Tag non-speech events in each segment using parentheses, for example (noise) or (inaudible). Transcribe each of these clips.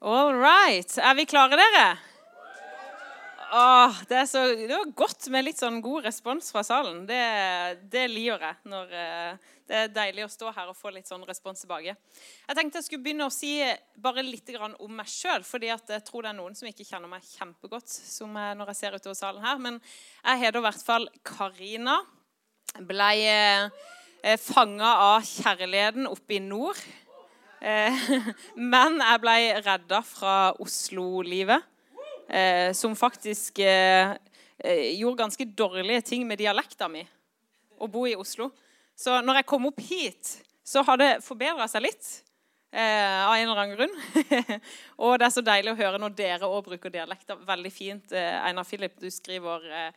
All right. Er vi klare, dere? Åh, det, så, det var godt med litt sånn god respons fra salen. Det, det liker jeg. når eh, Det er deilig å stå her og få litt sånn respons tilbake. Jeg tenkte jeg skulle begynne å si bare litt om meg sjøl. fordi jeg tror det er noen som ikke kjenner meg kjempegodt som jeg, når jeg ser utover salen her. Men jeg heter i hvert fall Karina. Blei eh, fanga av kjærligheten oppe i nord. Eh, (laughs) men jeg ble redda fra Oslo-livet eh, som faktisk eh, gjorde ganske dårlige ting med dialekta mi å bo i Oslo. Så når jeg kom opp hit, så har det forbedra seg litt. Eh, av en eller annen grunn. (laughs) og det er så deilig å høre når dere òg bruker dialekter. Veldig fint. Eh, Einar Philip, du skriver eh,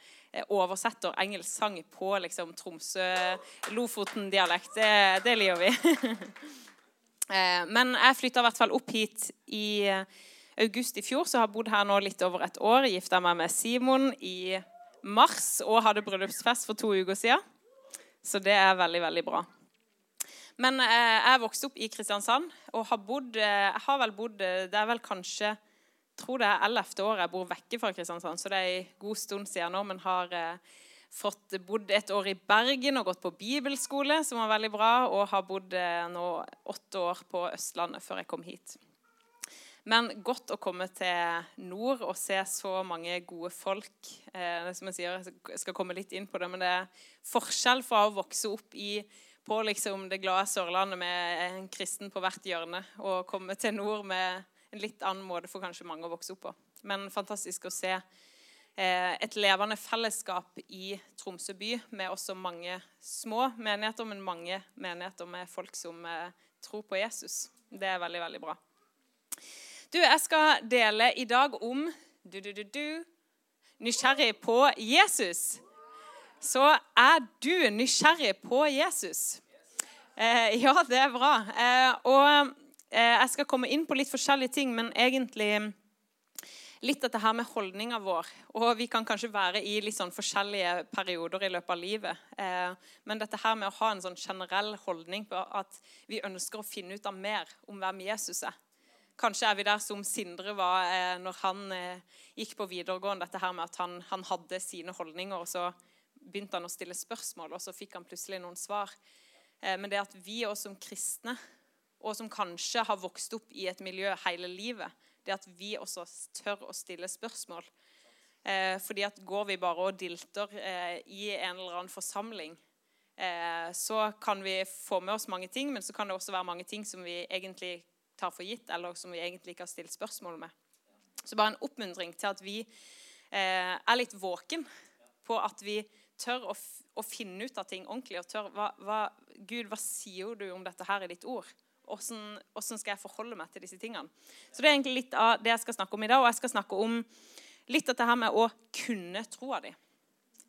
oversetter engelsk sang på liksom, Tromsø-Lofoten-dialekt. Det, det liker vi. (laughs) Men jeg flytta i hvert fall opp hit i august i fjor, så har jeg bodd her nå litt over et år. Gifta meg med Simon i mars og hadde bryllupsfest for to uker siden. Så det er veldig, veldig bra. Men eh, jeg vokste opp i Kristiansand og har bodd eh, Jeg har vel bodd eh, Det er vel kanskje tror det er ellevte året jeg bor vekke fra Kristiansand, så det er en god stund siden nå. Men har eh, fått bodd et år i Bergen og gått på bibelskole, som var veldig bra. Og har bodd eh, nå åtte år på Østlandet før jeg kom hit. Men godt å komme til nord og se så mange gode folk. Eh, som Jeg sier, jeg skal komme litt inn på det, men det er forskjell fra å vokse opp i, på liksom det glade Sørlandet med en kristen på hvert hjørne og komme til nord med en litt annen måte for kanskje mange å vokse opp på. Men fantastisk å se et levende fellesskap i Tromsø by med også mange små menigheter, men mange menigheter med folk som eh, tror på Jesus. Det er veldig, veldig bra. Du, jeg skal dele i dag om du, du, du, nysgjerrig på Jesus. Så er du nysgjerrig på Jesus? Eh, ja, det er bra. Eh, og eh, jeg skal komme inn på litt forskjellige ting, men egentlig litt dette her med holdninga vår. Og vi kan kanskje være i litt sånn forskjellige perioder i løpet av livet. Eh, men dette her med å ha en sånn generell holdning på at vi ønsker å finne ut av mer om hvem Jesus er. Kanskje er vi der som Sindre var eh, når han eh, gikk på videregående. Dette her med at han, han, hadde sine holdninger, og så begynte han å stille spørsmål, og så fikk han plutselig noen svar. Eh, men det at vi òg som kristne, og som kanskje har vokst opp i et miljø hele livet, det at vi også tør å stille spørsmål. Eh, fordi at går vi bare og dilter eh, i en eller annen forsamling, eh, så kan vi få med oss mange ting, men så kan det også være mange ting som vi egentlig tar for gitt, eller som vi egentlig ikke har stilt spørsmål med. Så bare en oppmuntring til at vi eh, er litt våken på at vi tør å, å, finne ut av ting ordentlig. og tør, hva, hva, Gud, hva sier du om dette her i ditt ord? Hvordan, hvordan, skal jeg forholde meg til disse tingene? Så Det er egentlig litt av det jeg skal snakke om i dag. Og jeg skal snakke om litt av det her med å kunne troa di.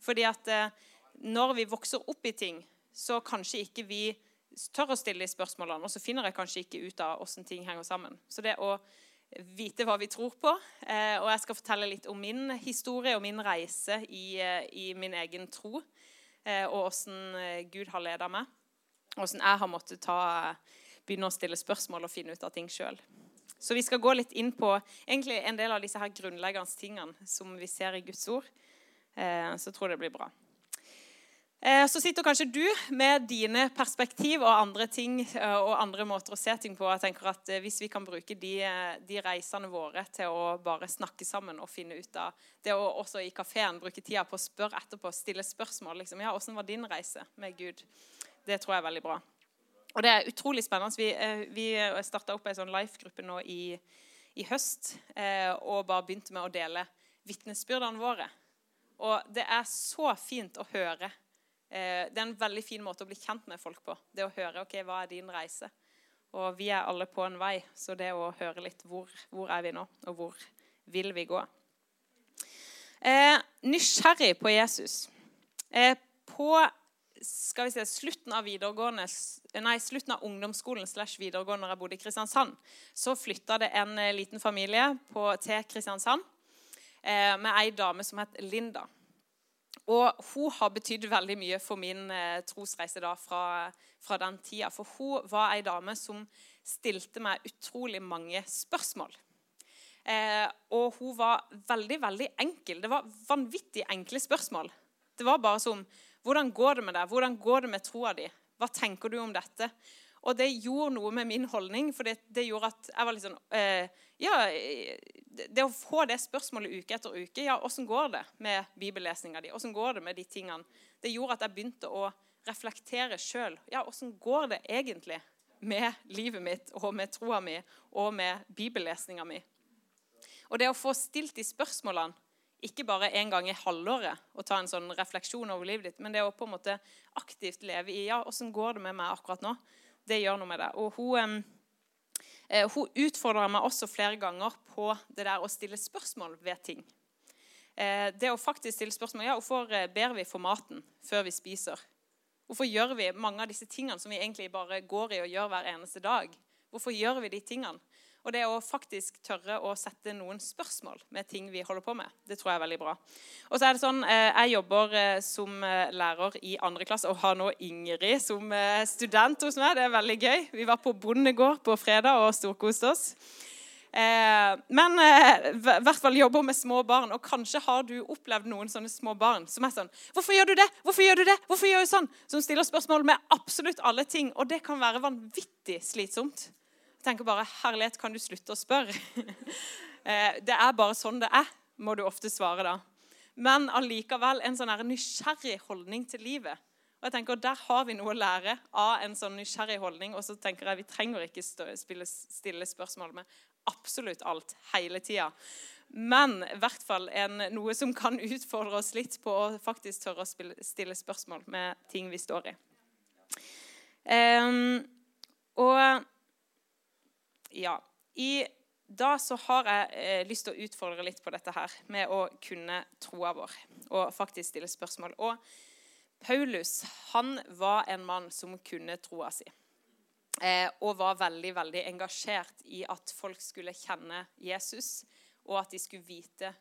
Fordi at eh, når vi vokser opp i ting, så kanskje ikke vi tør å stille de spørsmålene, og så finner jeg kanskje ikke ut av hvordan ting henger sammen. Så det å vite hva vi tror på, eh, og jeg skal fortelle litt om min historie og min reise i, eh, i min egen tro, og hvordan Gud har ledet meg, og hvordan jeg har måttet ta, begynne å stille spørsmål og finne ut av ting sjøl. Så vi skal gå litt inn på egentlig en del av disse her grunnleggende tingene som vi ser i Guds ord. Så tror jeg det blir bra. Eh, så sitter kanskje du med dine perspektiv og andre ting eh, og andre måter å se ting på. Jeg tenker at eh, Hvis vi kan bruke de, de reisene våre til å bare snakke sammen og finne ut av Det å også i kafeen bruke tida på å spørre etterpå, stille spørsmål liksom, ja, 'Åssen var din reise med Gud?' Det tror jeg er veldig bra. Og det er utrolig spennende. Vi, vi starta opp ei sånn life-gruppe nå i, i høst og bare begynte med å dele vitnesbyrdene våre. Og det er så fint å høre Eh, det er en veldig fin måte å bli kjent med folk på. Det å høre ok, hva er din reise. Og vi er alle på en vei, så det å høre litt hvor, hvor er vi nå, og hvor vil vi gå. Eh, nysgjerrig på Jesus. Eh, på skal vi se, slutten av, nei, slutten av ungdomsskolen slash videregående når jeg bodde i Kristiansand, så flytta det en eh, liten familie på, til Kristiansand eh, med ei dame som het Linda. Og hun har betydd veldig mye for min eh, trosreise da, fra, fra, den tida. For hun var ei dame som stilte meg utrolig mange spørsmål. Eh, og hun var veldig, veldig enkel. Det var vanvittig enkle spørsmål. Det var bare som Hvordan går det med deg? Hvordan går det med troa di? Hva tenker du om dette? Og det gjorde noe med min holdning, for det, det gjorde at jeg var litt sånn eh, Ja, det å få det spørsmålet uke etter uke Ja, åssen går det med bibellesninga di? Åssen går det med de tingene? Det gjorde at jeg begynte å reflektere sjøl. Ja, åssen går det egentlig med livet mitt og med troa mi og med bibellesninga mi? Og det å få stilt de spørsmålene, ikke bare en gang i halvåret å ta en sånn refleksjon over livet ditt, men det å på en måte aktivt leve i ja, åssen går det med meg akkurat nå, det gjør noe med det. Og hun, eh, hun utfordra meg også flere ganger på det der å stille spørsmål ved ting. Eh, det å faktisk stille spørsmål ja, Hvorfor eh, ber vi for maten før vi spiser? Hvorfor gjør vi mange av disse tingene som vi egentlig bare går i og gjør hver eneste dag? Hvorfor gjør vi de tingene? Og det å faktisk tørre å sette noen spørsmål med ting vi holder på med, det tror jeg er veldig bra. Og så er det sånn, eh, Jeg jobber eh, som eh, lærer i andre klasse og har nå Ingrid som student hos meg. Det er veldig gøy. Vi var på bondegård på fredag og storkoste oss. Men i hvert fall jobber med små barn, og kanskje har du opplevd noen sånne små barn som er sånn 'Hvorfor gjør du det? Hvorfor gjør du det? Hvorfor gjør du sånn?' Som stiller spørsmål med absolutt alle ting. Og det kan være vanvittig slitsomt. Jeg tenker bare Herlighet, kan du slutte å spørre? (laughs) Eh, det er bare sånn det er, må du ofte svare da. Men allikevel en sånn nysgjerrig holdning til livet. Og jeg tenker, Der har vi noe å lære av en sånn nysgjerrig holdning. Og så tenker jeg vi trenger ikke stille spørsmål med absolutt alt hele tida. Men i hvert fall en, noe som kan utfordre oss litt på å faktisk tørre å stille spørsmål med ting vi står i. Um, og ja. I dag så har jeg eh, lyst til å utfordre litt på dette her med å kunne troa vår og faktisk stille spørsmål. Og Paulus han var en mann som kunne troa si. Eh, og var veldig veldig engasjert i at folk skulle kjenne Jesus, og at de skulle vite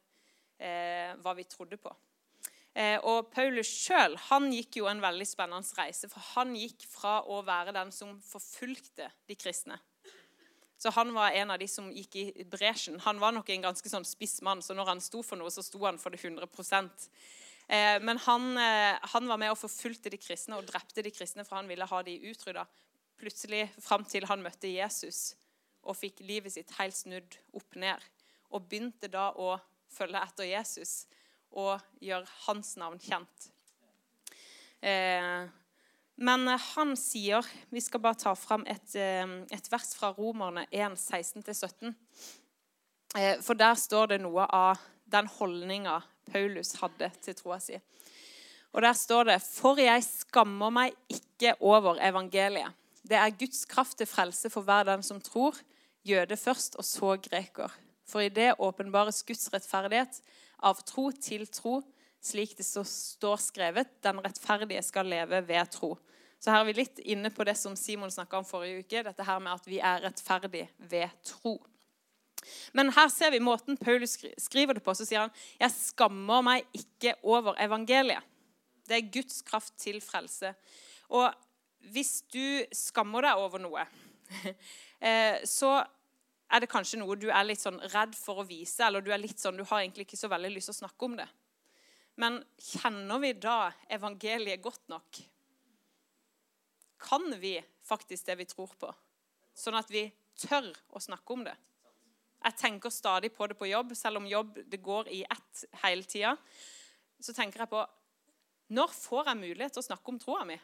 eh, hva vi trodde på. Eh, og Paulus sjøl gikk jo en veldig spennende reise. For han gikk fra å være den som forfulgte de kristne, så han var en av de som gikk i bresjen. Han var nok en ganske sånn spiss mann, så når han sto for noe, så sto han for det 100 eh, Men han, eh, han, var med og forfulgte de kristne og drepte de kristne, for han ville ha de utrydda. Plutselig fram til han møtte Jesus og fikk livet sitt helt snudd opp ned. Og begynte da å følge etter Jesus og gjøre hans navn kjent. Eh, men eh, han sier Vi skal bare ta fram et, eh, et vers fra Romerne 1, 16-17. Eh, for der står det noe av den holdninga Paulus hadde til troa si. Og der står det For jeg skammer meg ikke over evangeliet. Det er Guds kraft til frelse for hver den som tror, jøde først og så greker. For i det åpenbares Guds rettferdighet av tro til tro, slik det står skrevet, den rettferdige skal leve ved tro. Så her er vi litt inne på det som Simon snakka om forrige uke, dette her med at vi er rettferdige ved tro. Men her ser vi måten Paulus skriver det på. Så sier han jeg skammer meg ikke over evangeliet. Det er Guds kraft til frelse. Og hvis du skammer deg over noe, (laughs) eh, så er det kanskje noe du er litt sånn redd for å vise, eller du er litt sånn, du har egentlig ikke så veldig lyst til å snakke om det. Men kjenner vi da evangeliet godt nok kan vi faktisk det vi tror på. Sånn at vi tør å snakke om det. Jeg tenker stadig på det på jobb, selv om jobb det går i ett hele tida. Så tenker jeg på når får jeg mulighet til å snakke om troa mi?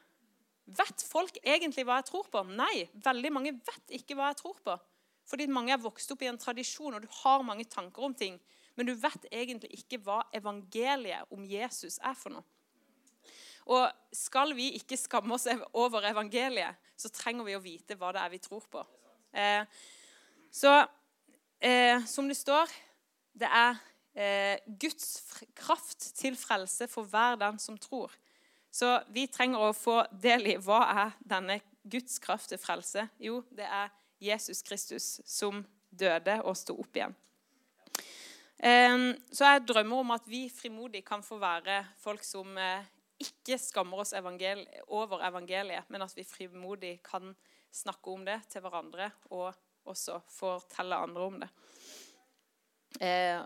Vet folk egentlig hva jeg tror på? Nei, veldig mange vet ikke hva jeg tror på. Fordi mange er vokst opp i en tradisjon, og du har mange tanker om ting. Men du vet egentlig ikke hva evangeliet om Jesus er for noe. Og skal vi ikke skamme oss over evangeliet, så trenger vi å vite hva det er vi tror på. Eh, så eh, som det står, det er eh, Guds kraft til frelse for hver den som tror. Så vi trenger å få del i hva er denne Guds kraft til frelse. Jo, det er Jesus Kristus som døde og sto opp igjen. Så jeg drømmer om at vi frimodig kan få være folk som eh, ikke skammer oss evangel over evangeliet, men at vi frimodig kan snakke om det til hverandre og også fortelle andre om det. Eh,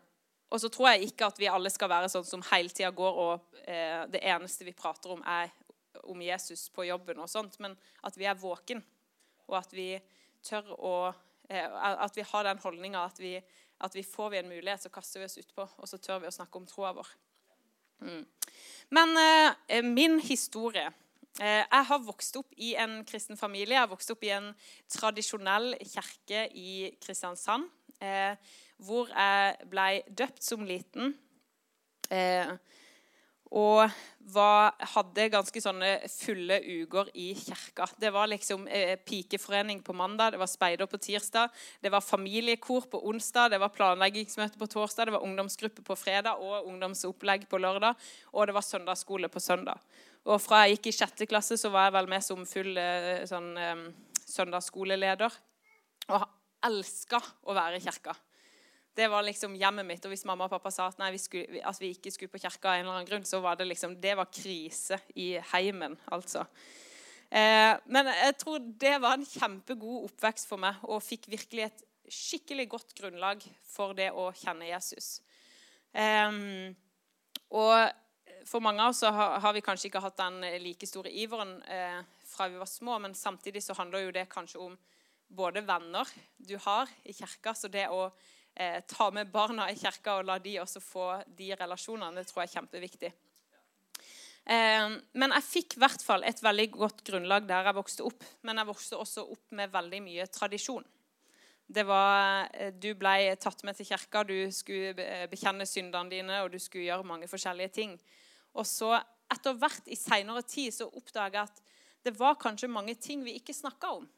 og så tror jeg ikke at vi alle skal være sånn som hele tida går og eh, det eneste vi prater om, er om Jesus på jobben og sånt, men at vi er våken, og at vi tør å eh, At vi har den holdninga at, vi, at vi får vi en mulighet, så kaster vi oss utpå, og så tør vi å snakke om troa vår. Mm. Men eh, min historie eh, Jeg har vokst opp i en kristen familie. Jeg har vokst opp i en tradisjonell kirke i Kristiansand. Eh, hvor jeg ble døpt som liten. Eh, og var, hadde ganske sånne fulle uker i kirka. Det var liksom eh, pikeforening på mandag, det var speider på tirsdag, det var familiekor på onsdag, det var planleggingsmøte på torsdag, det var ungdomsgruppe på fredag og ungdomsopplegg på lørdag, og det var søndagsskole på søndag. Og fra jeg gikk i sjette klasse, så var jeg vel med som full eh, sånn, eh, søndagsskoleleder. Og elska å være i kirka. Det var liksom hjemmet mitt. Og hvis mamma og pappa sa at, nei, vi, skulle, at vi ikke skulle på kirka, av en eller annen grunn, så var det liksom, det var krise i heimen, altså. Eh, men jeg tror det var en kjempegod oppvekst for meg, og fikk virkelig et skikkelig godt grunnlag for det å kjenne Jesus. Eh, og for mange av oss har, har, vi kanskje ikke hatt den like store iveren eh, fra vi var små, men samtidig så handler jo det kanskje om både venner du har i kirka, så det å eh, ta med barna i kirka og la de også få de relasjonene. Det tror jeg er kjempeviktig. Eh, men jeg fikk i hvert fall et veldig godt grunnlag der jeg vokste opp. Men jeg vokste også opp med veldig mye tradisjon. Det var, eh, Du ble tatt med til kirka, du skulle bekjenne syndene dine, og du skulle gjøre mange forskjellige ting. Og så etter hvert i seinere tid så oppdaga jeg at det var kanskje mange ting vi ikke snakka om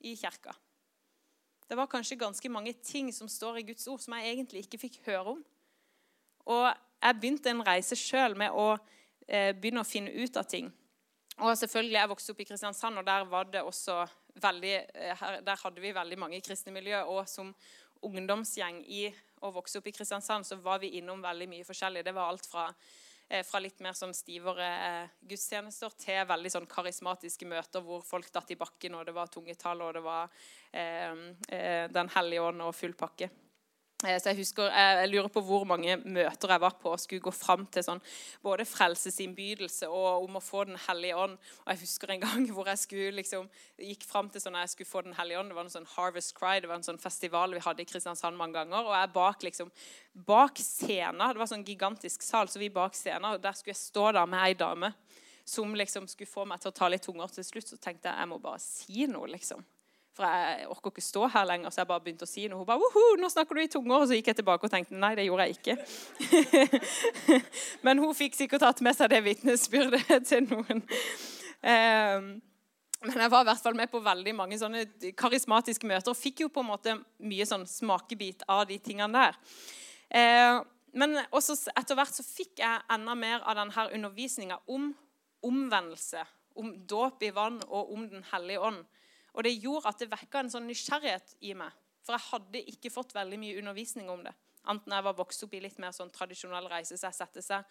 i kirka. Det var kanskje ganske mange ting som står i Guds ord, som jeg egentlig ikke fikk høre om. Og jeg begynte en reise sjøl med å eh, begynne å finne ut av ting. Og selvfølgelig, Jeg vokste opp i Kristiansand, og der, veldig, eh, der hadde vi veldig mange kristne miljø. Og som ungdomsgjeng i å vokse opp i Kristiansand så var vi innom veldig mye forskjellig. Det var alt fra fra litt mer sånn stivere eh, gudstjenester til veldig sånn karismatiske møter hvor folk datt i bakken, og det var tungetall, og det var eh, eh Den hellige ånd og full pakke. Eh, så jeg husker, jeg lurer på hvor mange møter jeg var på og skulle gå fram til sånn, både frelsesinnbydelse og om å få Den hellige ånd. Og Jeg husker en gang (laughs) hvor jeg skulle, liksom, gikk fram til sånn jeg skulle få Den hellige ånd. Det var en sånn Harvest Cry, det var en sånn festival vi hadde i Kristiansand mange ganger. Og jeg bak liksom, bak scenen, Det var sånn gigantisk sal, så vi bak scenen, og der skulle jeg stå da med ei dame som liksom skulle få meg til å ta litt tunger. Til slutt så tenkte jeg jeg må bare si noe, liksom. For jeg orker ikke stå her lenger, så jeg bare begynte å si noe. Hun bare, nå snakker du i tunger. Og så gikk jeg tilbake og tenkte nei, det gjorde jeg ikke. (laughs) Men hun fikk sikkert tatt med seg det vitnesbyrdet til noen. Um, men jeg var i hvert fall med på veldig mange sånne karismatiske møter og fikk jo på en måte mye sånn smakebit av de tingene der. Eh, men også etter hvert så fikk jeg enda mer av denne undervisninga om omvendelse, om dåp i vann og om Den hellige ånd. Og det gjorde at det vekka en sånn nysgjerrighet i meg. For jeg hadde ikke fått veldig mye undervisning om det. Enten jeg var vokst opp i litt mer sånn tradisjonell reise seg, sette seg.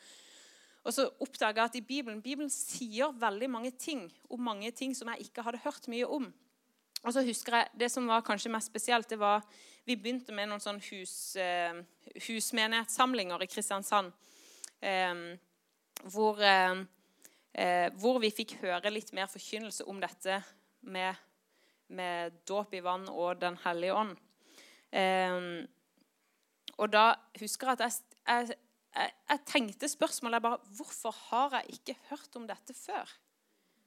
Og så oppdaga jeg at i Bibelen Bibelen sier veldig mange ting om mange ting som jeg ikke hadde hørt mye om. Og så husker jeg, Det som var kanskje mest spesielt, det var vi begynte med noen sånn hus, eh, husmenighetssamlinger i Kristiansand. Eh, hvor, eh hvor vi fikk høre litt mer forkynnelse om dette med med dåp i vann og Den hellige ånd. Eh, og da husker jeg at jeg, jeg, jeg, jeg tenkte spørsmålet bare Hvorfor har jeg ikke hørt om dette før?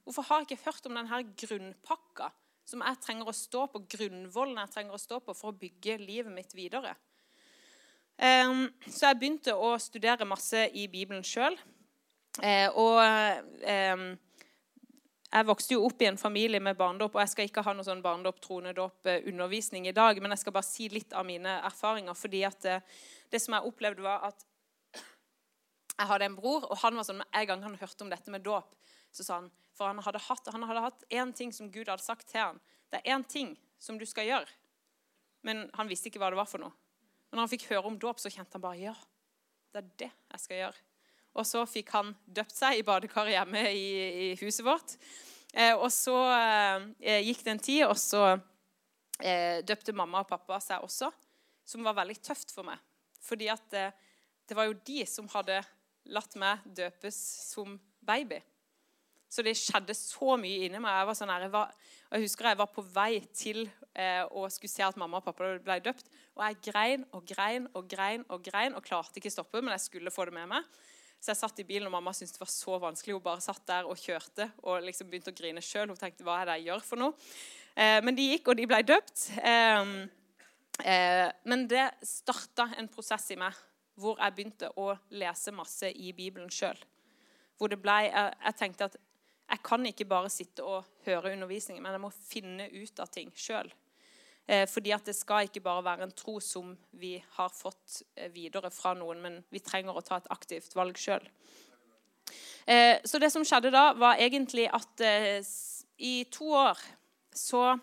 Hvorfor har jeg ikke hørt om denne grunnpakka som jeg trenger å stå på, grunnvollen jeg trenger å stå på for å bygge livet mitt videre? Eh, så jeg begynte å studere masse i Bibelen sjøl. Eh, og eh, jeg vokste jo opp i en familie med barndåp, og jeg skal ikke ha noe sånn barndåp, tronedåp-undervisning i dag, men jeg skal bare si litt av mine erfaringer. fordi at det, eh, det som jeg opplevde, var at (clears throat) jeg hadde en bror, og han var sånn, en gang han hørte om dette med dåp, så sa han For han hadde hatt han hadde hatt én ting som Gud hadde sagt til han. Det er én ting som du skal gjøre. Men han visste ikke hva det var for noe. Men når han fikk høre om dåp, så kjente han bare ja, det er det jeg skal gjøre. Og så fikk han døpt seg i badekaret hjemme i, i, huset vårt. Eh, og så eh, gikk det en tid, og så eh, døpte mamma og pappa seg også. Som var veldig tøft for meg. Fordi at det, det var jo de som hadde latt meg døpes som baby. Så det skjedde så mye inni meg. Jeg, sånn her, jeg, var, jeg husker jeg var på vei til eh, å skulle se at mamma og pappa ble døpt. Og jeg grein og grein og grein og grein og klarte ikke stoppe, men jeg skulle få det med meg. Så jeg satt i bilen, og mamma syntes det var så vanskelig. Hun bare satt der og kjørte og liksom begynte å grine sjøl. Hun tenkte hva er det jeg gjør for noe? Eh, men de gikk, og de ble døpt. Eh, eh, men det starta en prosess i meg hvor jeg begynte å lese masse i Bibelen sjøl. Hvor det ble, jeg, jeg tenkte at jeg kan ikke bare sitte og høre undervisningen, men jeg må finne ut av ting sjøl. Eh, fordi at det skal ikke bare være en tro som vi har fått eh, videre fra noen, men vi trenger å ta et aktivt valg sjøl. Eh, så det som skjedde da, var egentlig at i to år så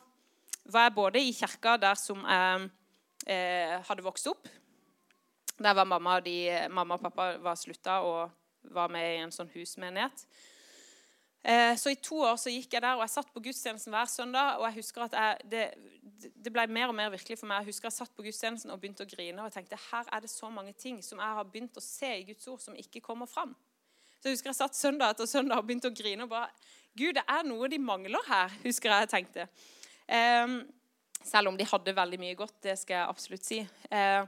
var jeg både i kirka der som jeg hadde vokst opp. Der var mamma, de, mamma og pappa var slutta og var med i en sånn husmenighet. Eh, så i to år så gikk jeg der, og jeg satt på gudstjenesten hver søndag. Og jeg husker at jeg, det, det, ble mer og mer virkelig for meg. Jeg husker jeg satt på gudstjenesten og begynte å grine. Og jeg tenkte her er det så mange ting som jeg har begynt å se i Guds ord, som ikke kommer fram. Så jeg husker jeg satt søndag etter søndag og begynte å grine. og bare, Gud, det er noe de mangler her, husker jeg jeg tenkte. Um, selv om de hadde veldig mye godt, det skal jeg absolutt si. Uh,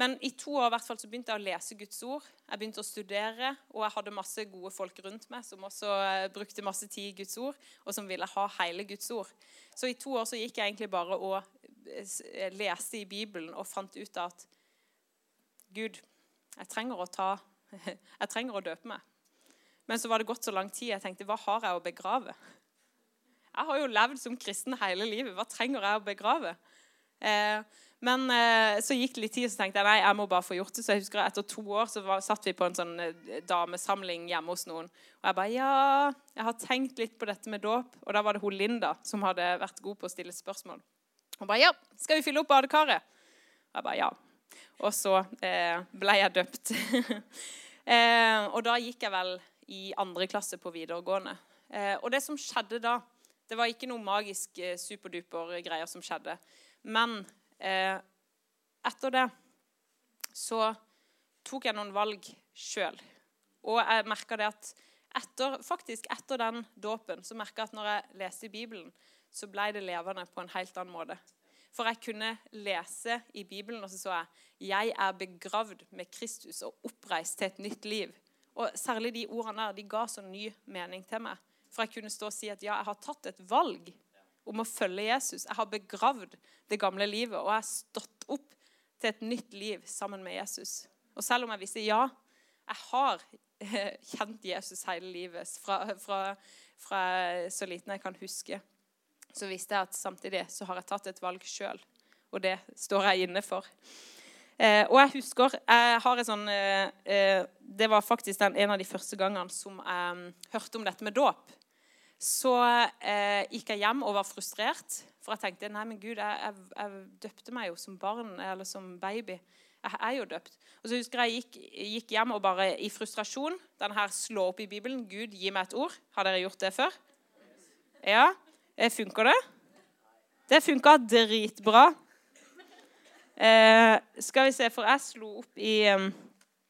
men i to år hvert fall, så begynte jeg å lese Guds ord. Jeg begynte å studere, og jeg hadde masse gode folk rundt meg som også eh, brukte masse tid i Guds ord, og som ville ha hele Guds ord. Så i to år så gikk jeg egentlig bare og eh, leste i Bibelen og fant ut at Gud, jeg trenger å ta (laughs) Jeg trenger å døpe meg. Men så var det gått så lang tid. Jeg tenkte, hva har jeg å begrave? Jeg har jo levd som kristen hele livet. Hva trenger jeg å begrave? Eh, men eh, så gikk det litt tid, så tenkte jeg nei, jeg må bare få gjort det. Så jeg husker Etter to år så var, satt vi på en sånn eh, damesamling hjemme hos noen. Og jeg bare ja, jeg har tenkt litt på dette med dåp. Og da var det hun Linda som hadde vært god på å stille spørsmål. Hun bare ja, skal vi fylle opp badekaret? Jeg bare ja. Og så eh, ble jeg døpt. (laughs) eh, og da gikk jeg vel i andre klasse på videregående. Eh, og det som skjedde da, det var ikke noe magisk superduper greier som skjedde. Men etter det så tok jeg noen valg sjøl. Og jeg merka det at etter, faktisk etter den dåpen så merka jeg at når jeg leste i Bibelen, så ble det levende på en helt annen måte. For jeg kunne lese i Bibelen, og så så jeg jeg er begravd med Kristus og oppreist til et nytt liv. Og Særlig de ordene der de ga så ny mening til meg. For jeg kunne stå og si at ja, jeg har tatt et valg om å følge Jesus. Jeg har begravd det gamle livet, og jeg har stått opp til et nytt liv sammen med Jesus. Og selv om jeg visste ja, jeg har kjent Jesus hele livet, fra, fra, fra så liten jeg kan huske, så visste jeg at samtidig så har jeg tatt et valg sjøl. Og det står jeg inne for. Eh, og jeg husker jeg har et sånn, eh, eh Det var faktisk den, en av de første gangene som jeg um, hørte om dette med dåp så eh, gikk jeg hjem og var frustrert. For jeg tenkte nei, men Gud, jeg, jeg, jeg, døpte meg jo som barn eller som baby. Jeg er jo døpt. Og så husker jeg gikk, gikk hjem og bare i frustrasjon den her slå opp i Bibelen. Gud, gi meg et ord. Har dere gjort det før? Ja. Eh, funker det? Det funka dritbra. Eh, skal vi se, for jeg slo opp i um,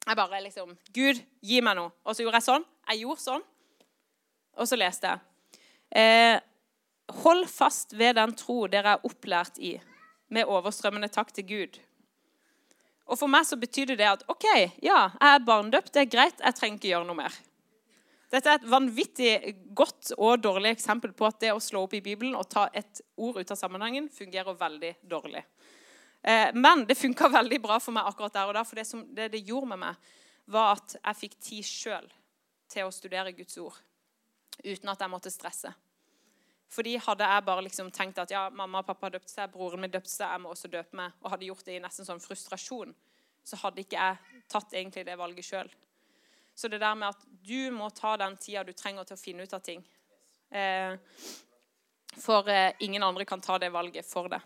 Jeg bare liksom Gud, gi meg noe. Og så gjorde jeg sånn. Jeg gjorde sånn. Og så leste jeg. Eh, hold fast ved den tro dere er opplært i, med overstrømmende takk til Gud. Og For meg så betydde det at ok, ja, jeg er barndøpt, det er greit, jeg trenger ikke gjøre noe mer. Dette er et vanvittig godt og dårlig eksempel på at det å slå opp i Bibelen og ta et ord ut av sammenhengen fungerer veldig dårlig. Eh, men det funka (laughs) veldig bra for meg akkurat der og da. For det, som, det, det gjorde med meg, var at jeg fikk tid sjøl til å studere Guds ord uten at jeg måtte stresse. Fordi Hadde jeg bare liksom tenkt at ja, mamma og pappa har døpt seg, broren min døpte seg, jeg må også døpe meg, og hadde gjort det i nesten sånn frustrasjon, så hadde ikke jeg tatt egentlig det valget sjøl. Så det der med at du må ta den tida du trenger til å finne ut av ting. Eh, for eh, ingen andre kan ta det valget for deg.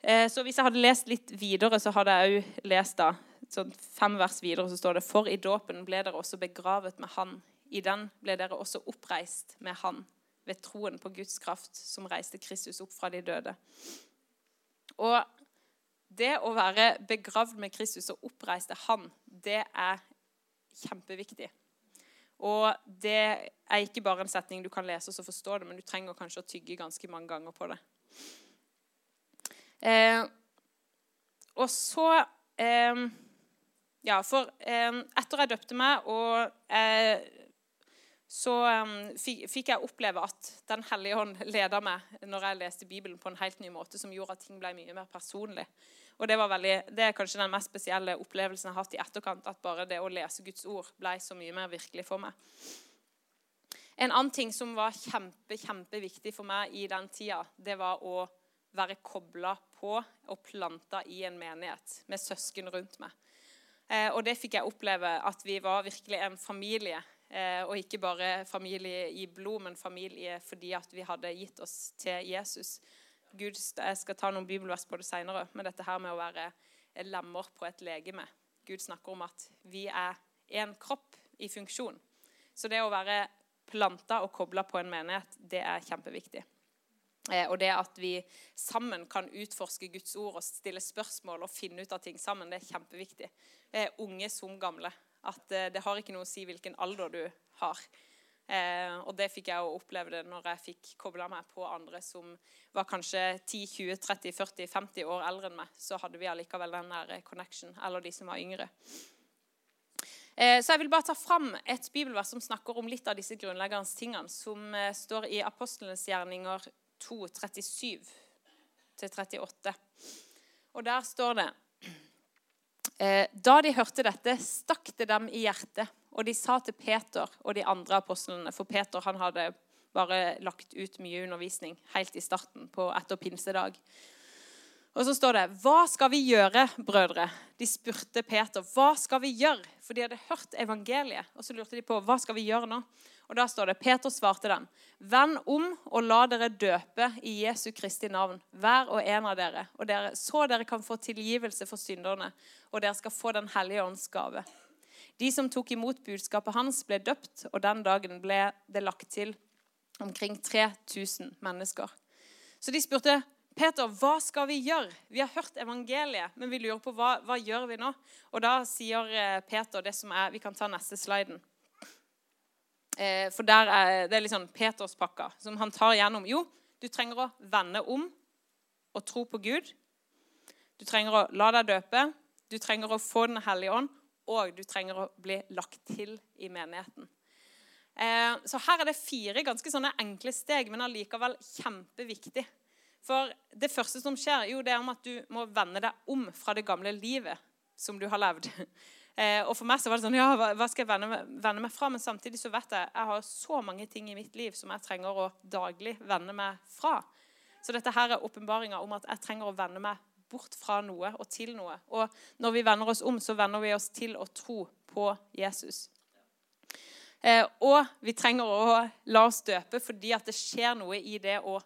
Eh, så hvis jeg hadde lest litt videre, så hadde jeg òg lest da, sånn fem vers videre, så står det For i dåpen ble dere også begravet med Han i den ble dere også oppreist med Han ved troen på Guds kraft, som reiste Kristus opp fra de døde. Og Det å være begravd med Kristus og oppreist til Han, det er kjempeviktig. Og det er ikke bare en setning du kan lese og så forstå det, men du trenger kanskje å tygge ganske mange ganger på det. Eh, og så eh, Ja, for eh, etter jeg døpte meg, og eh, så um, fikk jeg oppleve at Den hellige ånd leda meg når jeg leste Bibelen på en helt ny måte, som gjorde at ting ble mye mer personlig. Og det, veldig, det, er kanskje den mest spesielle opplevelsen jeg har hatt i etterkant. At bare det å lese Guds ord ble så mye mer virkelig for meg. En annen ting som var kjempe, kjempeviktig for meg i den tida, det var å være kobla på og planta i en menighet med søsken rundt meg. Eh, og det fikk jeg oppleve, at vi var virkelig en familie. Eh, og ikke bare familie i blod, men familie fordi at vi hadde gitt oss til Jesus. Gud, Jeg skal ta noen bibelvers på det seinere, men dette her med å være lemmer på et legeme Gud snakker om at vi er én kropp i funksjon. Så det å være planta og kobla på en menighet, det er kjempeviktig. Eh, og det at vi sammen kan utforske Guds ord og stille spørsmål og finne ut av ting sammen, det er kjempeviktig. Eh, unge som gamle. At eh, det har ikke noe å si hvilken alder du har. Eh, og det fikk jeg oppleve det når jeg fikk kobla meg på andre som var kanskje 10-20-30-40-50 år eldre enn meg. Så hadde vi allikevel den der connection. Eller de som var yngre. Eh, så jeg vil bare ta fram et bibelvers som snakker om litt av disse grunnleggende tingene, som eh, står i Apostlenes gjerninger 2, 37-38. Og der står det eh, Da de hørte dette, stakk det dem i hjertet og de sa til Peter og de andre apostlene For Peter han hadde bare lagt ut mye undervisning helt i starten på etter pinsedag. Og så står det, 'Hva skal vi gjøre, brødre?' De spurte Peter, 'Hva skal vi gjøre?' For de hadde hørt evangeliet. Og så lurte de på, 'Hva skal vi gjøre nå?' Og da står det, Peter svarte dem, 'Vend om og la dere døpe i Jesu Kristi navn, hver og en av dere, og dere, så dere kan få tilgivelse for synderne, og dere skal få Den hellige ånds gave.' De som tok imot budskapet hans, ble døpt, og den dagen ble det lagt til omkring 3000 mennesker. Så de spurte Peter, hva skal vi gjøre? Vi har hørt evangeliet, men vi lurer på hva, hva gjør vi nå? Og da sier eh, Peter det som er Vi kan ta neste sliden. Eh, for er, det er litt sånn Peterspakka som han tar gjennom. Jo, du trenger å vende om og tro på Gud. Du trenger å la deg døpe. Du trenger å få Den hellige ånd og du trenger å bli lagt til i menigheten. Eh, så her er det fire ganske sånne enkle steg, men allikevel kjempeviktig. For det første som skjer, jo, det er om at du må vende deg om fra det gamle livet som du har levd. Eh, og for meg så var det sånn Ja, hva skal jeg vende, vende meg fra? Men samtidig så vet jeg jeg har så mange ting i mitt liv som jeg trenger å daglig vende meg fra. Så dette her er åpenbaringa om at jeg trenger å vende meg bort fra noe og til noe. Og når vi vender oss om, så vender vi oss til å tro på Jesus. Eh, og vi trenger å la oss døpe fordi at det skjer noe i det å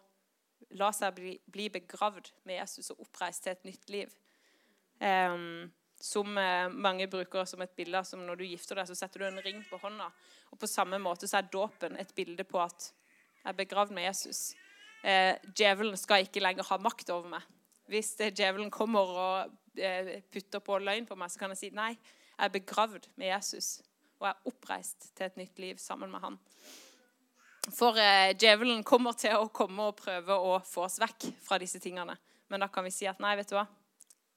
la seg bli, bli begravd med Jesus og oppreist til et nytt liv. Eh, som eh, mange bruker som et bilde som når du gifter deg, så setter du en ring på hånda. Og på samme måte så er dåpen et bilde på at jeg er begravd med Jesus. Eh, djevelen skal ikke lenger ha makt over meg. Hvis djevelen kommer og eh, putter på løgn på meg, så kan jeg si nei, jeg er begravd med Jesus og er oppreist til et nytt liv sammen med han. For eh, djevelen kommer til å komme og prøve å få oss vekk fra disse tingene. Men da kan vi si at nei, vet du hva?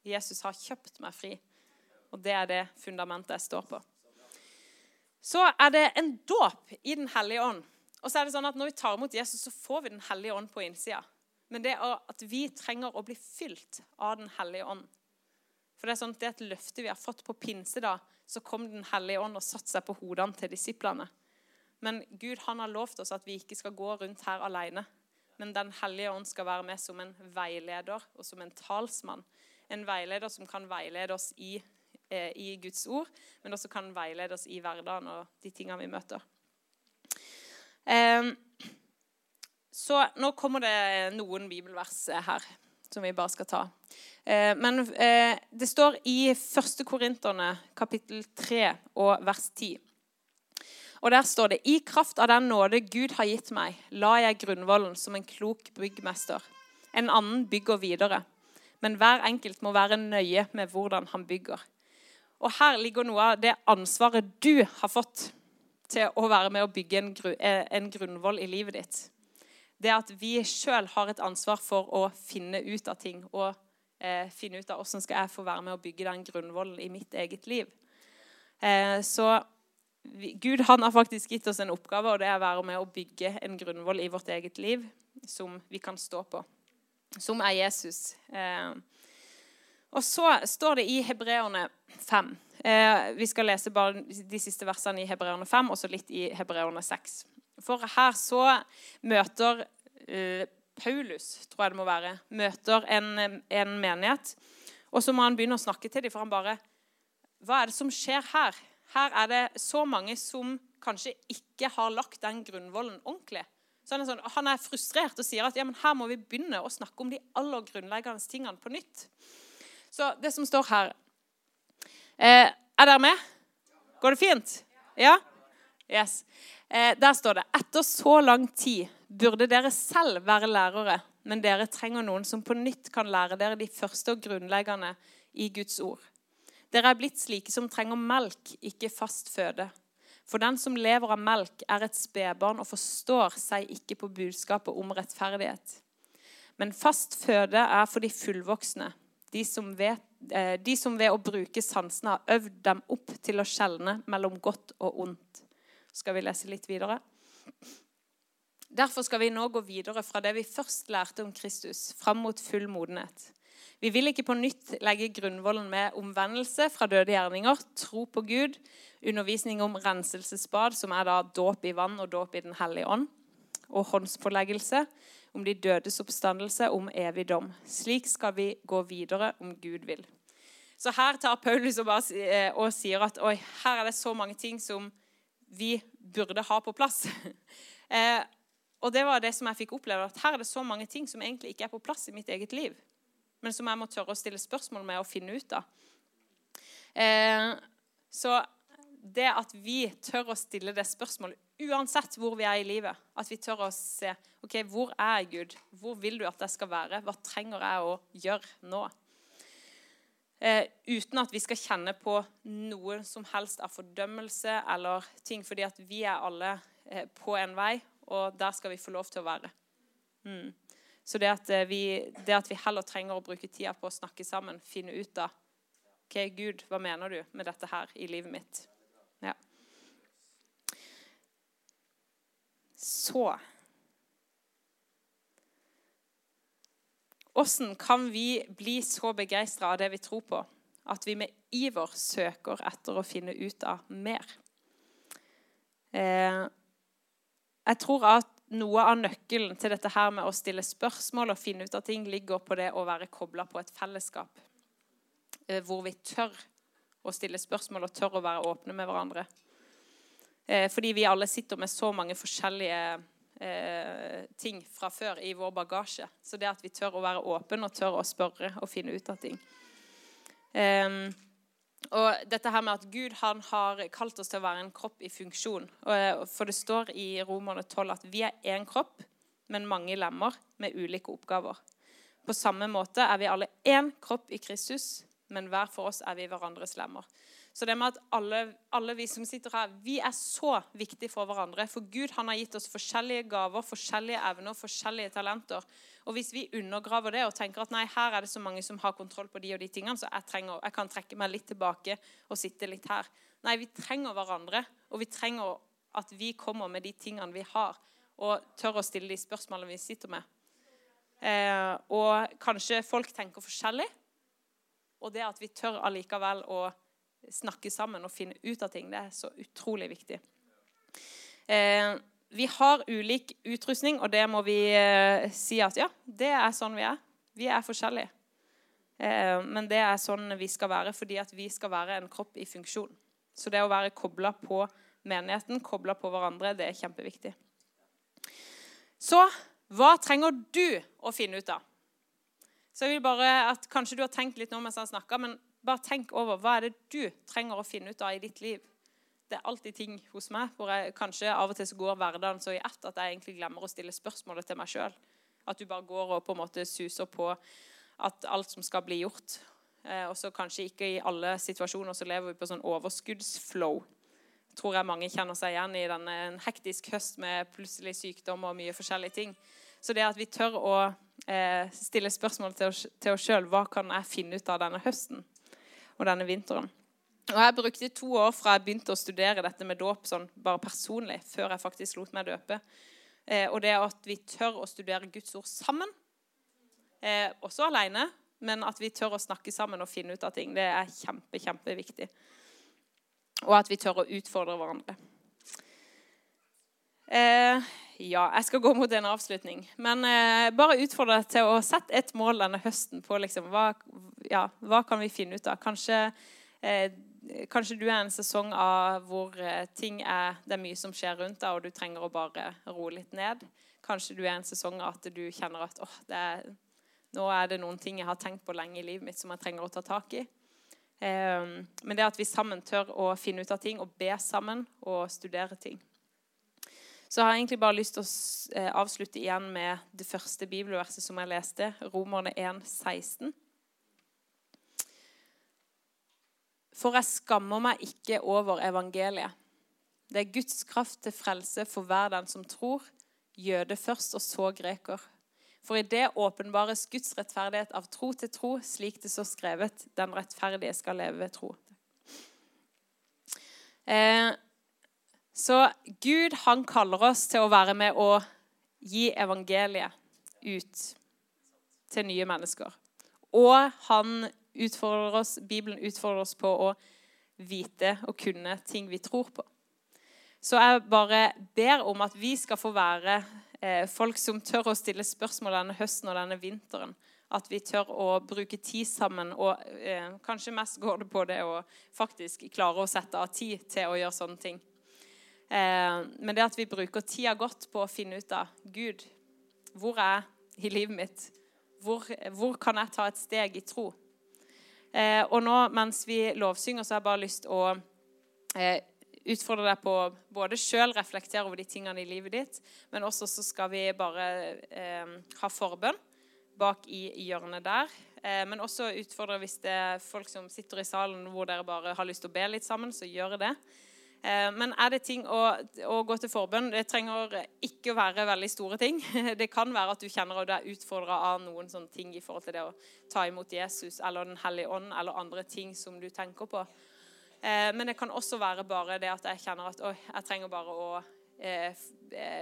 Jesus har kjøpt meg fri. Og det er det fundamentet jeg står på. Så er det en dåp i Den hellige ånd. Og så er det sånn at Når vi tar imot Jesus, så får vi Den hellige ånd på innsida men det er at vi trenger å bli fylt av Den hellige ånd. For Det er sånn at det er et løfte vi har fått på pinse. da, Så kom Den hellige ånd og satte seg på hodene til disiplene. Men Gud han har lovt oss at vi ikke skal gå rundt her alene. Men Den hellige ånd skal være med som en veileder og som en talsmann. En veileder som kan veilede oss i, eh, i Guds ord, men også kan veilede oss i hverdagen og de tingene vi møter. Så nå kommer det noen bibelvers eh, her som vi bare skal ta. Eh, men det står i 1. Korinterne kapittel 3 og vers 10. Og der står det I kraft av den nåde Gud har gitt meg, la jeg grunnvollen som en klok byggmester. En annen bygger videre. Men hver enkelt må være nøye med hvordan han bygger. Og her ligger noe av det ansvaret du har fått til å være med å bygge en, gru, eh, en grunnvoll i livet ditt. Det at vi sjøl har et ansvar for å finne ut av ting. Og eh, finne ut av hvordan skal jeg få være med å bygge den grunnvollen i mitt eget liv. Eh, så vi, Gud han har faktisk gitt oss en oppgave, og det er å være med å bygge en grunnvoll i vårt eget liv som vi kan stå på. Som er Jesus. Eh, og så står det i Hebreerne 5 Eh, vi skal lese bare de siste versene i Hebreerne 5 og så litt i Hebreerne 6. For her så møter eh, Paulus, tror jeg det må være, møter en, en, menighet. Og så må han begynne å snakke til dem, for han bare Hva er det som skjer her? Her er det så mange som kanskje ikke har lagt den grunnvollen ordentlig. Så han, er sånn, han er frustrert og sier at ja, her må vi begynne å snakke om de aller grunnleggende tingene på nytt. Så det som står her Eh, er dere med? Går det fint? Ja? Yes. Eh, der står det Etter så lang tid burde dere selv være lærere, men dere trenger noen som på nytt kan lære dere de første og grunnleggende i Guds ord. Dere er blitt slike som trenger melk, ikke fast føde. For den som lever av melk, er et spedbarn og forstår seg ikke på budskapet om rettferdighet. Men fast føde er for de fullvoksne, de som, vet, eh, de som ved å bruke sansene har øvd dem opp til å skjelne mellom godt og ondt. Skal vi lese litt videre? Derfor skal vi nå gå videre fra det vi først lærte om Kristus, fram mot full modenhet. Vi vil ikke på nytt legge grunnvollen med omvendelse fra døde gjerninger, tro på Gud, undervisning om renselsesbad, som er da dåp i vann og dåp i Den hellige ånd, og håndspåleggelse, om de dødes oppstandelse, om evig dom. Slik skal vi gå videre om Gud vil. Så her tar Paulus og, bare, eh, og sier at oi, her er det så mange ting som vi burde ha på plass. (laughs) eh, og det var det som jeg fikk oppleve, at her er det så mange ting som egentlig ikke er på plass i mitt eget liv, men som jeg må tørre å stille spørsmål med og finne ut av. Eh, så det at vi tør å stille det spørsmålet uansett hvor vi er i livet, at vi tør å se ok, hvor er jeg, Gud? Hvor vil du at jeg skal være? Hva trenger jeg å gjøre nå? Eh, uten at vi skal kjenne på noe som helst av fordømmelse eller ting, fordi at vi er alle eh, på en vei, og der skal vi få lov til å være. Mm. Så det at, eh, vi, det at vi heller trenger å bruke tida på å snakke sammen, finne ut av ok, Gud, hva mener du med dette her i livet mitt? Så Hvordan kan vi bli så begeistra av det vi tror på, at vi med iver søker etter å finne ut av mer? Eh, jeg tror at noe av nøkkelen til dette her med å stille spørsmål og finne ut av ting, ligger på det å være kobla på et fellesskap. Eh, hvor vi tør å stille spørsmål og tør å være åpne med hverandre. Eh, fordi vi alle sitter med så mange forskjellige eh, ting fra før i vår bagasje. Så det at vi tør å være åpne og tør å spørre og finne ut av ting. Eh, og dette her med at Gud han har kalt oss til å være en kropp i funksjon. Eh, for det står i Romerne 12 at vi er én kropp, men mange lemmer med ulike oppgaver. På samme måte er vi alle én kropp i Kristus, men hver for oss er vi hverandres lemmer. Så det med at alle, alle, vi som sitter her, vi er så viktige for hverandre. For Gud han har gitt oss forskjellige gaver, forskjellige evner, forskjellige talenter. Og hvis vi undergraver det og tenker at nei, her er det så mange som har kontroll på de og de tingene, så jeg, trenger, jeg kan trekke meg litt tilbake og sitte litt her. Nei, vi trenger hverandre, og vi trenger at vi kommer med de tingene vi har, og tør å stille de spørsmålene vi sitter med. Eh, og kanskje folk tenker forskjellig, og det at vi tør allikevel å snakke sammen og finne ut av ting. Det er så utrolig viktig. Eh, vi har ulik utrustning, og det må vi eh, si at ja, det er sånn vi er. Vi er forskjellige. Eh, men det er sånn vi skal være fordi at vi skal være en kropp i funksjon. Så det å være kobla på menigheten, kobla på hverandre, det er kjempeviktig. Så hva trenger du å finne ut av? Så jeg vil bare at Kanskje du har tenkt litt nå mens han snakka, men bare tenk over hva er det du trenger å finne ut av i ditt liv. Det er alltid ting hos meg hvor jeg kanskje av og til så går hverdagen så i ett at jeg egentlig glemmer å stille spørsmålet til meg sjøl. At du bare går og på en måte suser på at alt som skal bli gjort. Eh, og så kanskje ikke i alle situasjoner så lever vi på sånn overskuddsflow. Tror jeg mange kjenner seg igjen i denne en hektisk høst med plutselig sykdom og mye forskjellige ting. Så det at vi tør å eh, stille spørsmål til oss, sjøl hva kan jeg finne ut av denne høsten og denne vinteren. Og Jeg brukte to år fra jeg begynte å studere dette med dåp sånn bare personlig, før jeg faktisk lot meg døpe. Eh, og det at vi tør å studere Guds ord sammen, eh, også alene, men at vi tør å snakke sammen og finne ut av ting, det er kjempe, kjempeviktig. Og at vi tør å utfordre hverandre. Eh, ja, jeg skal gå mot en avslutning. Men eh, bare utfordre deg til å sette et mål denne høsten på liksom, hva, ja, hva kan vi finne ut av. Kanskje, eh, kanskje du er en sesong av hvor eh, ting er, det er mye som skjer rundt deg, og du trenger å bare roe litt ned. Kanskje du er en sesong av at du kjenner at oh, er, nå er det noen ting jeg har tenkt på lenge i livet mitt som jeg trenger å ta tak i. Eh, men det at vi sammen tør å finne ut av ting og be sammen og studere ting. Så har jeg egentlig bare lyst til å eh, avslutte igjen med det første bibelverset som jeg leste, Romerne 1, 16. For jeg skammer meg ikke over evangeliet. Det er Guds kraft til frelse for hver den som tror, jøde først og så greker. For i det åpenbares Guds rettferdighet av tro til tro, slik det så skrevet, den rettferdige skal leve ved tro. Eh, så Gud han kaller oss til å være med og gi evangeliet ut til nye mennesker. Og han utfordrer oss, Bibelen utfordrer oss på å vite og kunne ting vi tror på. Så jeg bare ber om at vi skal få være eh, folk som tør å stille spørsmål denne høsten og denne vinteren. At vi tør å bruke tid sammen. Og eh, kanskje mest går det på det å faktisk klare å sette av tid til å gjøre sånne ting. Eh, men det at vi bruker tida godt på å finne ut av Gud, hvor er jeg i livet mitt? Hvor, hvor kan jeg ta et steg i tro? Eh, og nå mens vi lovsynger, så har jeg bare lyst å eh, utfordre deg på både sjøl reflektere over de tingene i livet ditt, men også så skal vi bare ha forbønn bak i hjørnet der. Men også utfordre hvis det er folk som sitter i salen hvor dere bare har lyst til å be litt sammen, så gjør det. Men er det ting å, å, gå til forbønn Det trenger ikke å være veldig store ting. (laughs) Det kan være at du kjenner at du er utfordra av noen sånne ting i forhold til det å ta imot Jesus eller Den hellige ånd eller andre ting som du tenker på. Eh, men det kan også være bare det at jeg kjenner at jeg trenger bare å eh,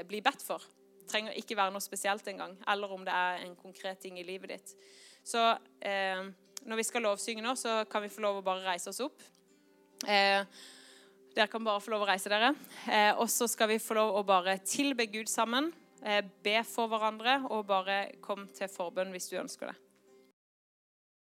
bli bedt for. Det trenger ikke være noe spesielt engang. Eller om det er en konkret ting i livet ditt. Så når vi skal lovsynge nå, så kan vi få lov å bare reise oss opp. Eh, dere kan bare få lov å reise dere. Eh, og så skal vi få lov å bare tilbe Gud sammen. Eh, be for hverandre og bare kom til forbønn hvis du ønsker det.